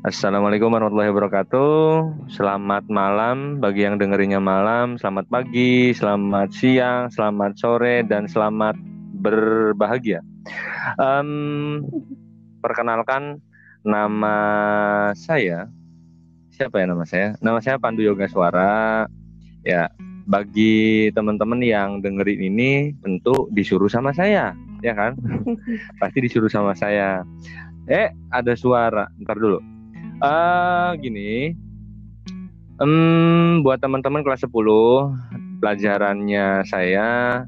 Assalamualaikum warahmatullahi wabarakatuh. Selamat malam bagi yang dengerinnya malam. Selamat pagi, selamat siang, selamat sore, dan selamat berbahagia. Um, perkenalkan nama saya. Siapa ya nama saya? Nama saya Pandu Yoga Suara. Ya, bagi teman-teman yang dengerin ini tentu disuruh sama saya, ya kan? Pasti disuruh sama saya. Eh, ada suara. Ntar dulu uh, gini. Um, buat teman-teman kelas 10 pelajarannya saya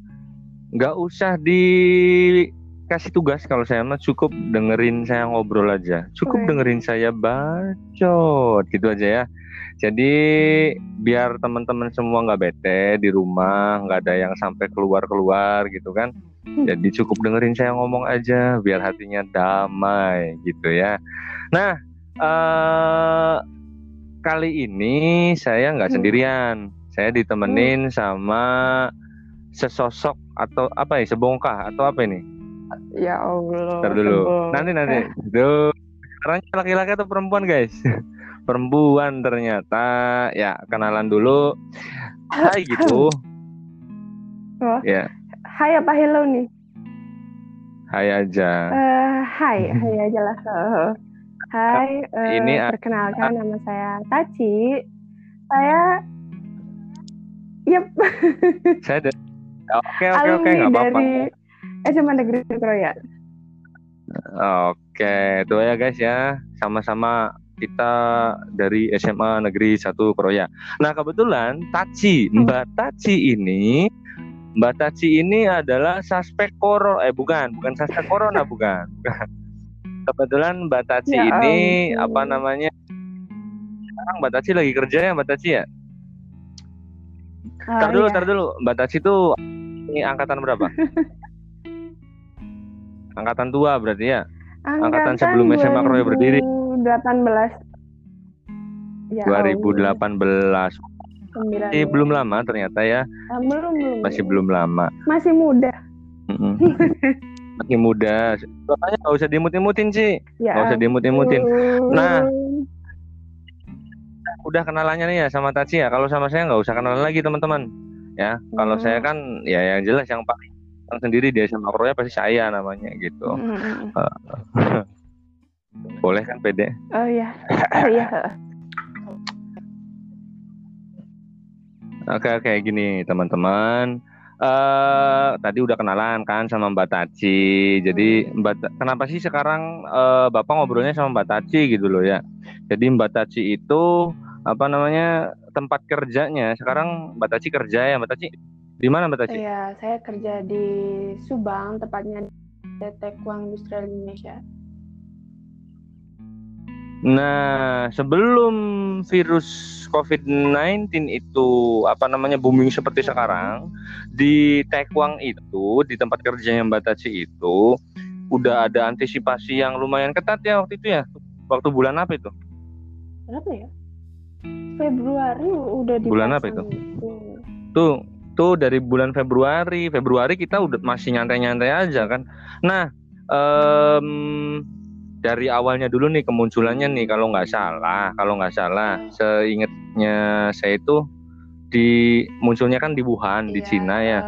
nggak usah dikasih tugas kalau saya mah cukup dengerin saya ngobrol aja. Cukup dengerin saya bacot gitu aja ya. Jadi biar teman-teman semua nggak bete di rumah nggak ada yang sampai keluar keluar gitu kan. Hmm. jadi cukup dengerin saya ngomong aja biar hatinya damai gitu ya. Nah uh, kali ini saya nggak hmm. sendirian. Saya ditemenin hmm. sama sesosok atau apa ya sebongkah atau apa ini? Ya Allah. Ntar dulu. Nanti nanti. Itu sekarang laki-laki atau perempuan guys? perempuan ternyata. Ya kenalan dulu. Hai gitu. Oh. Ya. Hai apa hello nih? Hai aja. Uh, hai, hai aja lah. Hai, uh, ini perkenalkan nama saya Taci. Saya, yep. Saya Oke oke oke nggak apa-apa. Dari SMA Negeri Kroya. Oke, itu ya guys ya. Sama-sama kita dari SMA Negeri 1 Kroya. Nah kebetulan Taci, hmm. Mbak Taci ini, Mbak Taci ini adalah suspek corona, eh bukan, bukan suspek corona, bukan kebetulan Mbak Taci ya, ini um. apa namanya sekarang Mbak Taci lagi kerja ya Mbak Taci ya uh, dulu, iya. dulu. Mbak Taci tuh ini angkatan berapa? angkatan tua berarti ya? Angkatan, angkatan sebelum SMA Kroya berdiri. 2018. Ya, 2018. Masih belum lama ternyata ya. Uh, belum, belum. Masih belum lama. Masih muda. masih muda. Makanya nggak usah dimut-imutin sih. Ya. nggak usah dimut-imutin nah udah kenalannya nih ya sama Taci ya. Kalau sama saya nggak usah kenalan lagi teman-teman. Ya kalau saya kan ya yang jelas yang paling yang sendiri dia sama Kroya pasti saya namanya gitu. Hmm. boleh kan pede? Oh iya. Oh, iya oke oke gini teman-teman uh, tadi udah kenalan kan sama Mbak Taci. Jadi hmm. Mbak kenapa sih sekarang uh, Bapak ngobrolnya sama Mbak Taci gitu loh ya. Jadi Mbak Taci itu apa namanya tempat kerjanya sekarang Mbak Taci kerja ya Mbak Taci di mana Mbak Taci? Iya saya kerja di Subang tepatnya di Tekwang Industrial Indonesia. Nah, sebelum virus COVID-19 itu apa namanya booming seperti sekarang, di Tekwang itu, di tempat kerja yang Bataci itu, udah ada antisipasi yang lumayan ketat ya waktu itu ya. Waktu bulan apa itu? Berapa ya? Februari udah di Bulan apa itu? Tuh, tuh dari bulan Februari. Februari kita udah masih nyantai-nyantai aja kan. Nah, um, dari awalnya dulu nih kemunculannya nih kalau nggak salah kalau nggak salah seingatnya saya itu di munculnya kan di Wuhan di iya. Cina ya.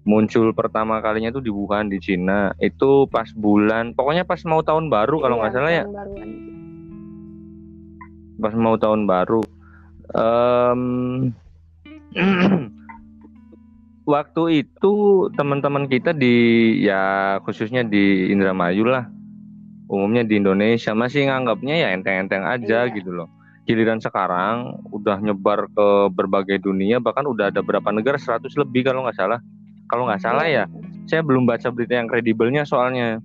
muncul pertama kalinya itu di Wuhan di Cina. Itu pas bulan pokoknya pas mau tahun baru kalau nggak iya, salah ya. pas mau tahun baru. Um, waktu itu teman-teman kita di ya khususnya di Indramayu lah umumnya di Indonesia masih nganggapnya ya enteng-enteng aja iya. gitu loh. Giliran sekarang udah nyebar ke berbagai dunia bahkan udah ada berapa negara 100 lebih kalau nggak salah. Kalau nggak salah ya, saya belum baca berita yang kredibelnya soalnya.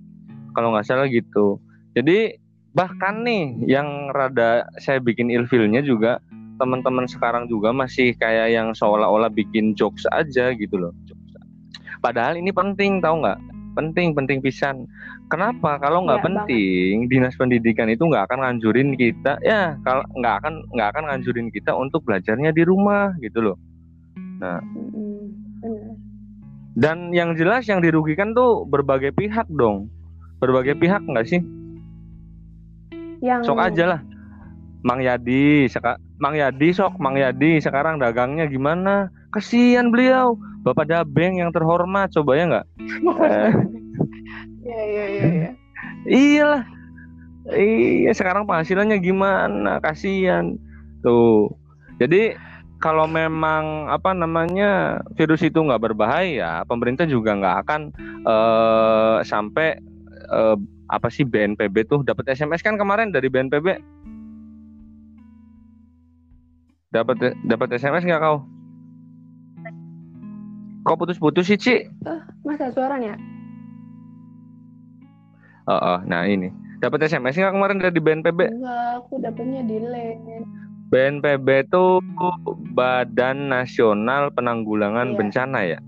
Kalau nggak salah gitu. Jadi bahkan nih yang rada saya bikin ilfilnya juga teman-teman sekarang juga masih kayak yang seolah-olah bikin jokes aja gitu loh. Padahal ini penting tahu nggak? Penting penting pisan. Kenapa? Kalau nggak ya, penting banget. dinas pendidikan itu nggak akan nganjurin kita ya kalau nggak akan nggak akan nganjurin kita untuk belajarnya di rumah gitu loh. Nah. Dan yang jelas yang dirugikan tuh berbagai pihak dong. Berbagai pihak nggak sih? Yang sok aja lah. Mang Yadi seka, Mang Yadi sok Mang Yadi sekarang dagangnya gimana kasihan beliau. Bapak Dabeng yang terhormat coba ya nggak? Iya iya iya iya. Iyalah. Iya sekarang penghasilannya gimana? Kasihan. Tuh. Jadi kalau memang apa namanya virus itu nggak berbahaya, pemerintah juga nggak akan uh, sampai uh, apa sih BNPB tuh dapat SMS kan kemarin dari BNPB dapat dapat SMS nggak kau? Kau putus-putus sih, Ci? Uh, masa suaranya? Oh, uh, uh, nah ini. Dapat SMS nggak kemarin dari BNPB? Enggak, aku dapatnya delay. BNPB itu Badan Nasional Penanggulangan iya. Bencana ya.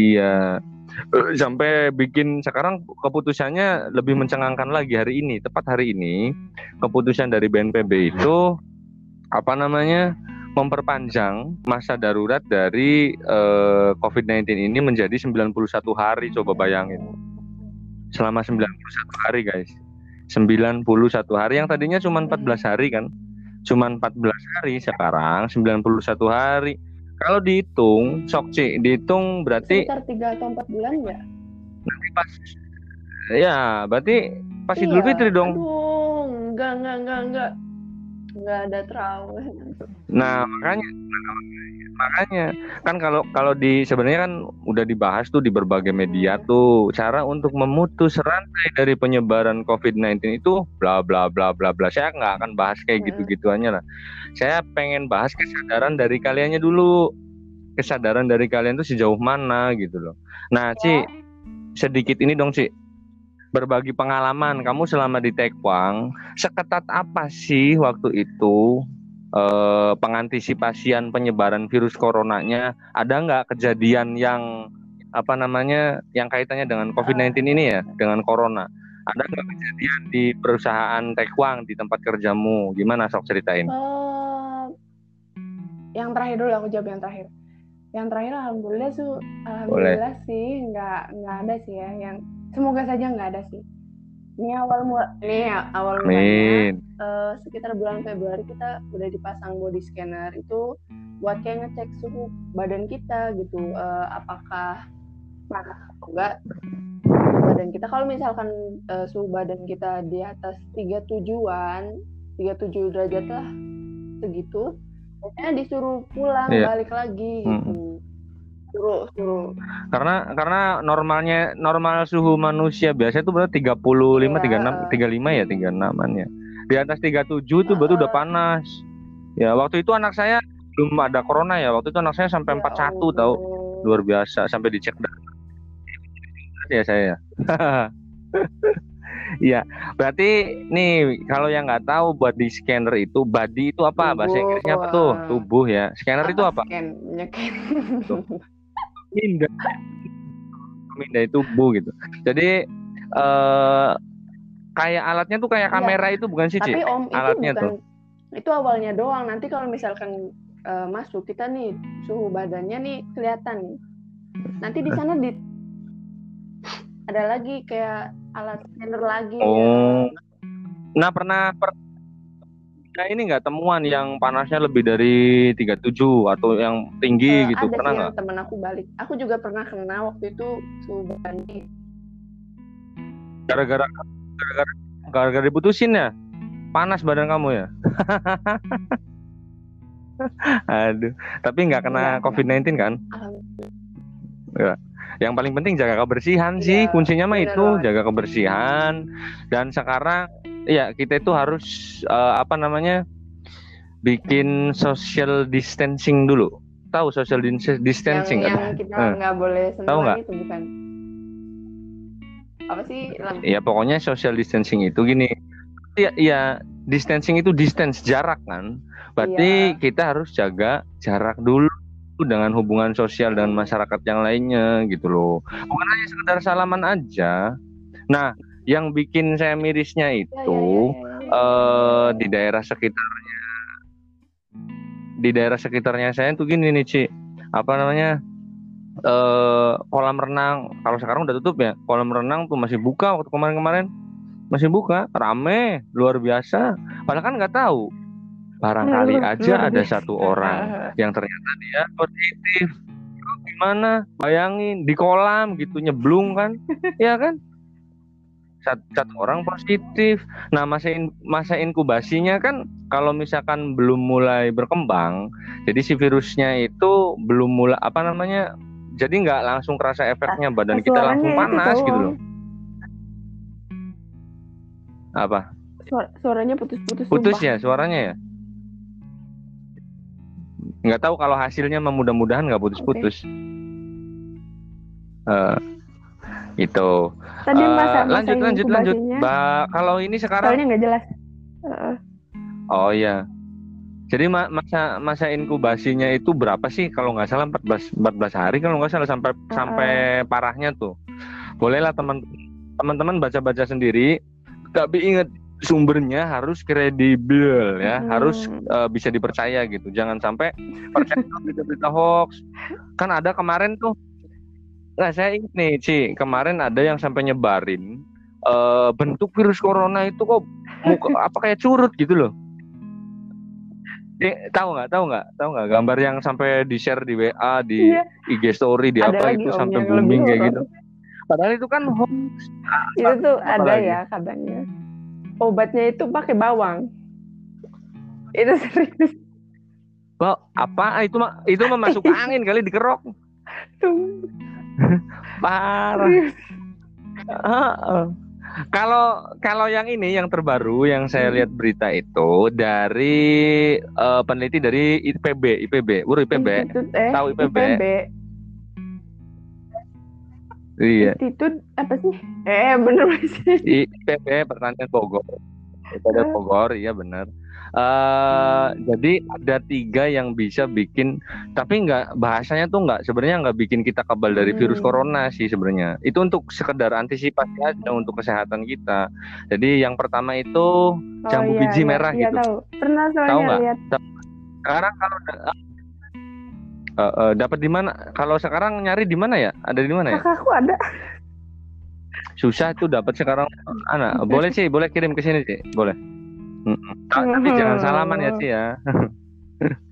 Iya. Eh, sampai bikin sekarang keputusannya lebih mencengangkan lagi hari ini. Tepat hari ini keputusan dari BNPB itu apa namanya? Memperpanjang masa darurat dari eh, COVID-19 ini menjadi 91 hari coba bayangin. Selama 91 hari, guys. 91 hari yang tadinya cuma 14 hari kan cuma 14 hari sekarang 91 hari kalau dihitung sok C dihitung berarti sekitar 3 atau 4 bulan ya nanti pas ya berarti pas iya. Idul Fitri dong aduh enggak enggak enggak enggak enggak ada terawih nah makanya makanya kan kalau kalau di sebenarnya kan udah dibahas tuh di berbagai media tuh cara untuk memutus rantai dari penyebaran COVID-19 itu bla bla bla bla bla. Saya nggak akan bahas kayak gitu gituannya lah. Saya pengen bahas kesadaran dari kaliannya dulu. Kesadaran dari kalian tuh sejauh mana gitu loh. Nah Ci sedikit ini dong Ci. Berbagi pengalaman. Kamu selama di Tekwang seketat apa sih waktu itu eh, pengantisipasian penyebaran virus coronanya ada nggak kejadian yang apa namanya yang kaitannya dengan COVID-19 ini ya dengan corona? Ada nggak kejadian di perusahaan Tekwang di tempat kerjamu? Gimana sok ceritain? Uh, yang terakhir dulu aku jawab yang terakhir. Yang terakhir alhamdulillah su alhamdulillah Boleh. sih nggak nggak ada sih ya yang semoga saja nggak ada sih ini awal mula ini awal mulanya uh, sekitar bulan Februari kita udah dipasang body scanner itu buat kayak ngecek suhu badan kita gitu uh, apakah panas atau enggak badan kita. Kalau misalkan uh, suhu badan kita di atas 37-an 37 derajat lah segitu biasanya disuruh pulang yeah. balik lagi gitu. Hmm suruh suruh karena karena normalnya normal suhu manusia biasa itu berarti 35 yeah. 36 35 ya 36an ya di atas 37 itu baru udah panas ya waktu itu anak saya belum ada corona ya waktu itu anak saya sampai ya 41 oh. tahu luar biasa sampai dicek ya saya Iya, berarti nih kalau yang nggak tahu body scanner itu body itu apa tubuh. bahasa Inggrisnya apa tuh? Tubuh ya. Scanner apa itu apa? Scan, pindah pindah tubuh gitu. Jadi uh, kayak alatnya tuh kayak iya. kamera ya, itu bukan sih tapi om alatnya bukan, tuh. itu awalnya doang. Nanti kalau misalkan uh, masuk kita nih suhu badannya nih kelihatan nih. Nanti di sana di ada lagi kayak alat scanner lagi. Oh. Ya. nah pernah per Nah ini nggak temuan yang panasnya lebih dari 37 atau yang tinggi uh, gitu ada pernah nggak? Temen aku balik. Aku juga pernah kena waktu itu suhu banding. Gara-gara gara-gara gara-gara diputusin ya? Panas badan kamu ya? Aduh, tapi nggak kena COVID-19 kan? Ya. Yang paling penting jaga kebersihan ya, sih, kuncinya mah itu jaga kebersihan. Dan sekarang Iya, kita itu harus uh, apa namanya? bikin social distancing dulu. Tahu social distancing yang, yang kita eh. nggak boleh sentuh Tahu itu bukan? Apa sih? Iya, pokoknya social distancing itu gini. Iya, iya, distancing itu distance jarak kan. Berarti iya. kita harus jaga jarak dulu dengan hubungan sosial dengan masyarakat yang lainnya gitu loh. Bukan hanya sekedar salaman aja. Nah, yang bikin saya mirisnya itu ya, ya, ya, ya. Uh, di daerah sekitarnya di daerah sekitarnya saya tuh gini nih Ci apa namanya uh, kolam renang kalau sekarang udah tutup ya kolam renang tuh masih buka waktu kemarin-kemarin masih buka, rame, luar biasa. Padahal kan nggak tahu. Barangkali aja ada satu orang yang ternyata dia positif. Gimana? Bayangin di kolam gitu nyeblung kan, ya kan? Satu, satu orang positif. Nah masa in, masa inkubasinya kan kalau misalkan belum mulai berkembang, jadi si virusnya itu belum mulai apa namanya jadi nggak langsung kerasa efeknya badan kita langsung panas gitu loh. Apa? Suara, suaranya putus-putus putus ya suaranya ya? Nggak tahu kalau hasilnya mudah-mudahan nggak putus-putus. Okay. uh, eh, itu Tadi uh, masa, masa lanjut lanjut lanjut ba kalau ini sekarang soalnya nggak jelas uh. oh iya jadi masa masa inkubasinya itu berapa sih kalau nggak salah 14 14 hari kalau nggak salah sampai uh sampai parahnya tuh. Bolehlah teman teman-teman baca-baca sendiri tapi ingat sumbernya harus kredibel ya, hmm. harus uh, bisa dipercaya gitu. Jangan sampai percaya berita-berita hoax. Kan ada kemarin tuh Nah, saya ingat nih, Ci, kemarin ada yang sampai nyebarin uh, bentuk virus corona itu kok muka, apa kayak curut gitu loh. Ini tahu nggak? Tahu nggak? Tahu nggak gambar yang sampai di share di WA, di iya. IG story, di ada apa itu sampai booming kayak gitu. Padahal itu kan hoax. Itu tuh ada lagi? ya katanya. Obatnya itu pakai bawang. Itu serius. Kok apa? Itu itu masuk angin kali dikerok. Parah. Uh, uh. Kalau kalau yang ini yang terbaru yang saya hmm. lihat berita itu dari uh, peneliti dari IPB, IPB, Uru IPB. Institut, eh, Tahu IPB? IPB. Iya. Institut apa sih? Eh bener sih. IPB Pertanian Bogor. IPB Bogor, iya benar. Uh, jadi ada tiga yang bisa bikin, tapi nggak bahasanya tuh nggak sebenarnya nggak bikin kita kebal dari virus hmm. corona sih sebenarnya. Itu untuk sekedar antisipasi aja untuk kesehatan kita. Jadi yang pertama itu oh, jambu iya, biji iya, merah iya, gitu. Tahu. Pernah tahu nggak? Sekarang kalau uh, uh, dapat di mana? Kalau sekarang nyari di mana ya? Ada di mana ya? Kakakku ada. Susah tuh dapat sekarang. Anak, boleh sih, boleh kirim ke sini sih, boleh. Tapi jangan salaman ya sih ya.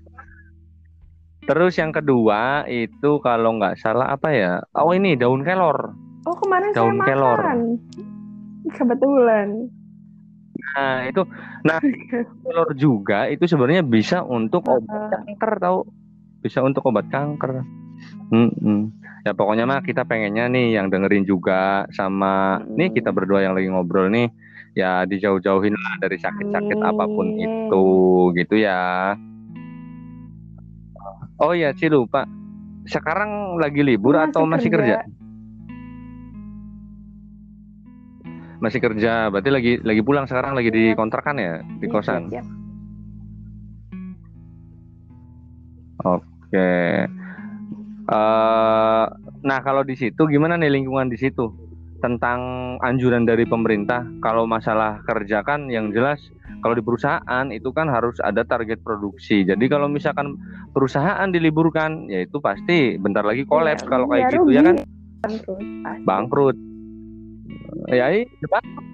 Terus yang kedua itu kalau nggak salah apa ya? Oh ini daun kelor. Oh kemarin daun saya kelor. makan. Kebetulan. Nah itu, nah kelor juga itu sebenarnya bisa untuk obat kanker tahu? Bisa untuk obat kanker. Hmm, hmm. Ya pokoknya mah kita pengennya nih yang dengerin juga sama hmm. nih kita berdua yang lagi ngobrol nih ya dijauh-jauhin lah dari sakit-sakit apa pun itu gitu ya. Oh ya, sih lupa. Sekarang lagi libur masih atau masih kerja? kerja? Masih kerja, berarti lagi lagi pulang sekarang lagi di iya. kontrakan ya, di iya, kosan. Iya, Oke. Uh, nah kalau di situ gimana nih lingkungan di situ? Tentang anjuran dari pemerintah kalau masalah kerja kan yang jelas kalau di perusahaan itu kan harus ada target produksi. Jadi kalau misalkan perusahaan diliburkan ya itu pasti bentar lagi kolaps ya, kalau kayak ya, gitu rugi. ya kan bangkrut. Bangkrut. Ya iya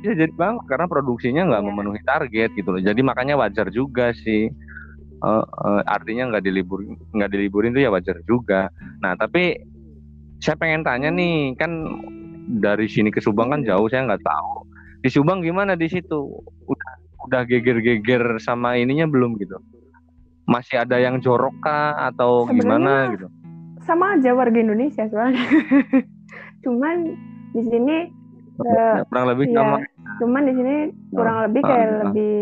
bisa jadi bang karena produksinya nggak ya. memenuhi target gitu loh. Jadi makanya wajar juga sih. Uh, uh, artinya nggak dilibur nggak diliburin itu ya wajar juga. Nah tapi saya pengen tanya nih kan dari sini ke Subang kan jauh saya nggak tahu. Di Subang gimana di situ? Udah udah geger-geger sama ininya belum gitu? Masih ada yang jorok kah atau Sebenarnya gimana gitu? sama aja warga Indonesia soalnya. Cuman di sini uh, kurang lebih ya, sama. cuman di sini kurang lebih ah, kayak uh, lebih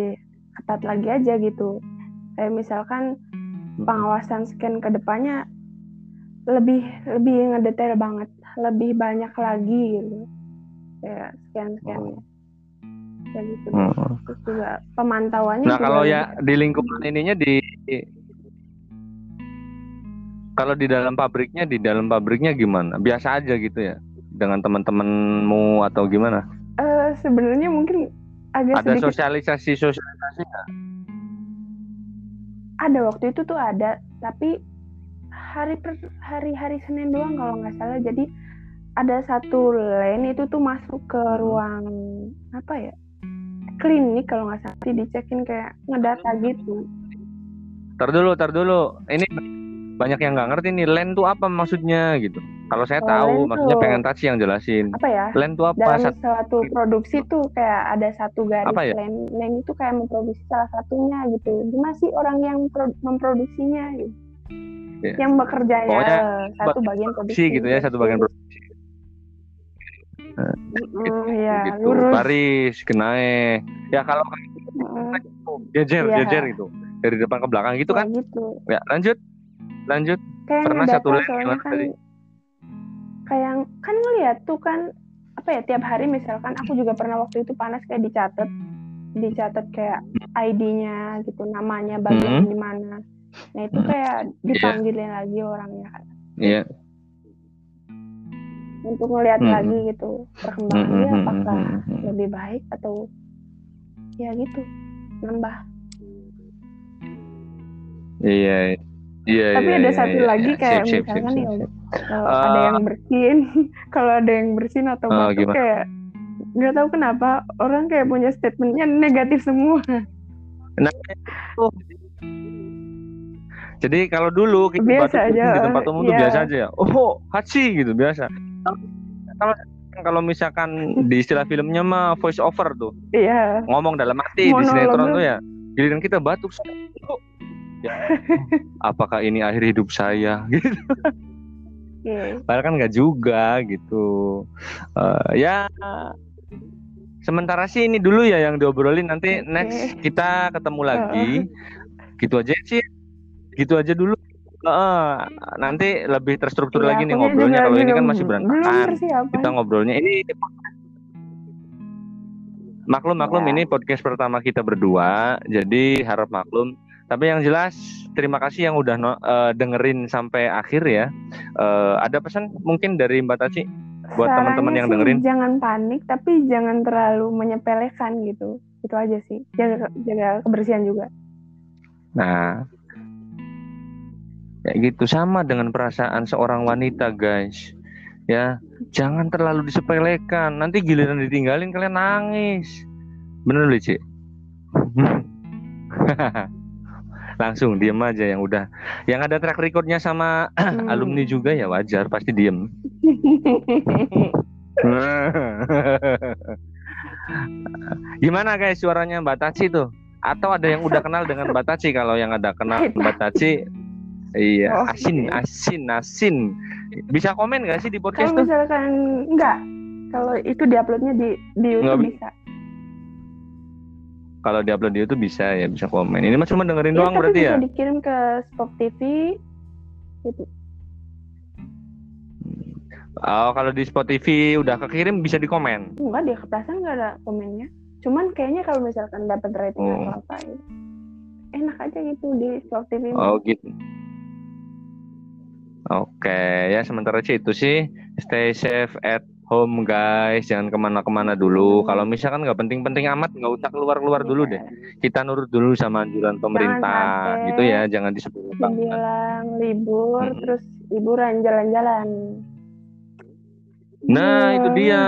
ketat lagi aja gitu. Kayak misalkan hmm. pengawasan scan ke depannya lebih lebih ngedetail banget lebih banyak lagi gitu. Kayak scan scannya kayak gitu hmm. terus juga pemantauannya nah kalau ya di lingkungan ininya di kalau di dalam pabriknya di dalam pabriknya gimana? Biasa aja gitu ya? Dengan teman-temanmu atau gimana? Uh, sebenarnya mungkin agak ada sedikit... sosialisasi sosialisasi gak? ada waktu itu tuh ada. Tapi hari per hari hari Senin doang kalau nggak salah. Jadi ada satu lane itu tuh masuk ke ruang apa ya? Klinik kalau nggak salah. Dicekin kayak ngedata gitu. Tar dulu tar dulu. Ini banyak yang nggak ngerti nih land tuh apa maksudnya gitu. Kalau saya Oh, tahu maksudnya tuh- pengen Taci yang jelasin. apa ya? Land tuh apa? Dalam Sat- suatu produksi tuh kayak ada satu garis Apa ya? lain lain itu kayak memproduksi salah satunya gitu. Gimana sih orang yang pro- memproduksinya gitu? Ya. yang bekerja ya satu bagian produksi gitu ya satu bagian produksi Mm, ya gitu. lurus. Baris kenae. Ya kalau Mm, jejer Iya. jejer gitu. Dari depan ke belakang gitu kan? kayak gitu. Ya lanjut. Lanjut. Kayak Pernah satu lane gimana kan tadi? kayak kan ngeliat tuh kan apa ya tiap hari misalkan aku juga pernah waktu itu panas kayak dicatat dicatat kayak ID-nya gitu namanya bagian Hmm. di mana. Nah itu kayak dipanggilin lagi orangnya. Kan iya untuk ngeliat Hmm. lagi gitu perkembangannya Hmm, hmm, apakah hmm, hmm, hmm. lebih baik atau ya gitu nambah iya iya tapi iya, ada iya, satu iya. lagi Sip, kayak sip, misalkan sip, ya sip. kalau Eh, ada yang bersihin kalau ada yang bersihin atau Oh, batuk gimana? kayak nggak tahu kenapa orang kayak punya statementnya negatif semua Jadi kalau dulu kita Biasa batuk aja, di tempat umum tuh iya. biasa aja ya. Oh, haji gitu biasa. Kalau kalau misalkan di istilah filmnya mah voice over tuh iya ngomong dalam hati di sinetron tuh ya. Giliran kita batuk ya, apakah ini akhir hidup saya gitu. Iya. Padahal kan nggak juga gitu. Eh, ya sementara sih ini dulu ya yang diobrolin nanti Oke. next kita ketemu lagi. Gitu aja sih. Gitu aja dulu. Heeh, nanti lebih terstruktur Iya, lagi nih ngobrolnya. Kalau ini kan masih berantakan. Kita ngobrolnya ini maklum maklum Ya. ini podcast pertama kita berdua. Jadi harap maklum. Tapi yang jelas terima kasih yang udah no- eh, dengerin sampai akhir ya. Eh, ada pesan mungkin dari Mbak Taci buat teman-teman yang dengerin. jangan panik tapi jangan terlalu menyepelekan gitu itu aja sih jaga jaga kebersihan juga Nah, ya gitu sama dengan perasaan seorang wanita, guys. Ya, jangan terlalu disepelekan. Nanti giliran ditinggalin kalian nangis. Bener loh, Cik? Langsung diem aja yang udah. Yang ada track recordnya sama Hmm. alumni juga ya wajar, pasti diem. Gimana guys suaranya Mbak Taci tuh? Atau ada yang udah kenal dengan Mbak Taci? Kalau yang ada kenal Mbak Taci, iya Oh, asin, oke. asin, asin. Bisa komen gak sih di podcast kalau tuh? misalkan enggak kalau itu diuploadnya di di YouTube Nggak bi- bisa Kalau diupload di YouTube bisa ya, bisa komen. Ini mah cuma dengerin Iya, doang berarti bisa ya? dikirim ke Spok TV gitu Oh, kalau di Spotify udah kekirim bisa dikomen. enggak dia keplasan nggak ada komennya cuman kayaknya kalau misalkan dapat rating Oh. atau apa enak aja gitu di Spok TV Oh gitu. Oke, ya sementara sih itu sih stay safe at home guys, jangan ke mana-kemana dulu. Hmm. Kalau misalkan nggak penting-penting amat, nggak usah keluar-keluar dulu deh. Iya. Kita nurut dulu sama anjuran pemerintah, sampai gitu ya, jangan disebut dibilang libur Mm-mm. terus liburan jalan-jalan Nah Iya. itu dia.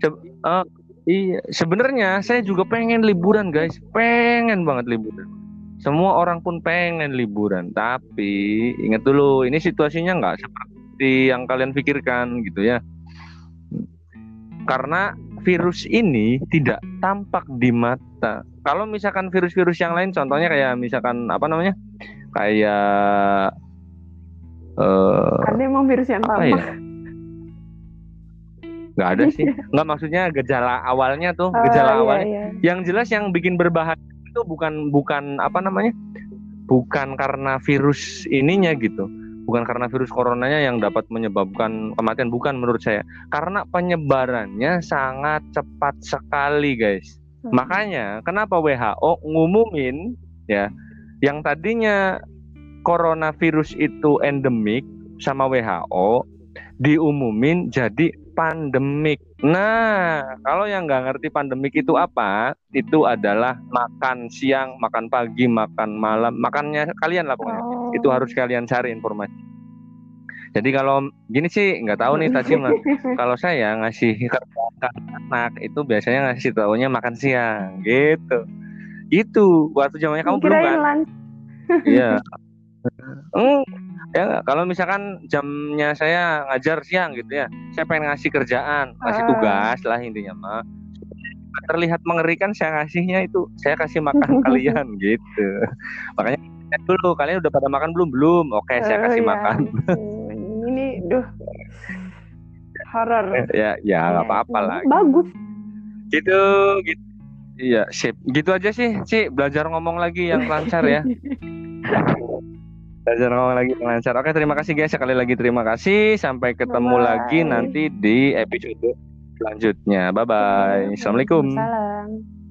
Se- eh, iya, sebenarnya saya juga pengen liburan guys, pengen banget liburan. Semua orang pun pengen liburan, tapi ingat dulu ini situasinya nggak seperti yang kalian pikirkan gitu ya. Karena virus ini tidak tampak di mata. Kalau misalkan virus-virus yang lain, contohnya kayak misalkan apa namanya, kayak eh ada emang virus yang tampak ya? Nggak ada sih. Nggak maksudnya gejala awalnya tuh, Oh, gejala iya, awalnya. iya. Yang jelas yang bikin berbahaya itu bukan bukan apa namanya? Bukan karena virus ininya gitu. Bukan karena virus coronanya yang dapat menyebabkan kematian, bukan menurut saya. Karena penyebarannya sangat cepat sekali, guys. Hmm. Makanya kenapa WHO ngumumin ya yang tadinya coronavirus itu endemik sama WHO diumumin jadi pandemik. Nah, kalau yang nggak ngerti pandemik itu apa, itu adalah makan siang, makan pagi, makan malam, makannya kalian lah pokoknya. Oh. Itu harus kalian cari informasi. Jadi kalau gini sih nggak tahu nih Tajim kalau saya ngasih ke anak itu biasanya ngasih taunya makan siang gitu. Itu waktu zamannya kamu belum kan? Iya. Hmm, ya kalau misalkan jamnya saya ngajar siang gitu ya, saya pengen ngasih kerjaan, ngasih ah. tugas lah intinya mah. Terlihat mengerikan saya ngasihnya itu, saya kasih makan kalian gitu. Makanya dulu kalian udah pada makan belum? Belum? Oke, saya kasih oh, makan. ini duh. Horor ya ya nggak ya, apa-apa lah. Bagus. Gitu gitu. Iya sip. Gitu aja sih sih belajar ngomong lagi yang lancar ya belajar ngomong lagi yang lancar oke terima kasih guys. Sekali lagi terima kasih. Sampai ketemu bye. lagi nanti di episode selanjutnya. Bye bye assalamualaikum. Salam.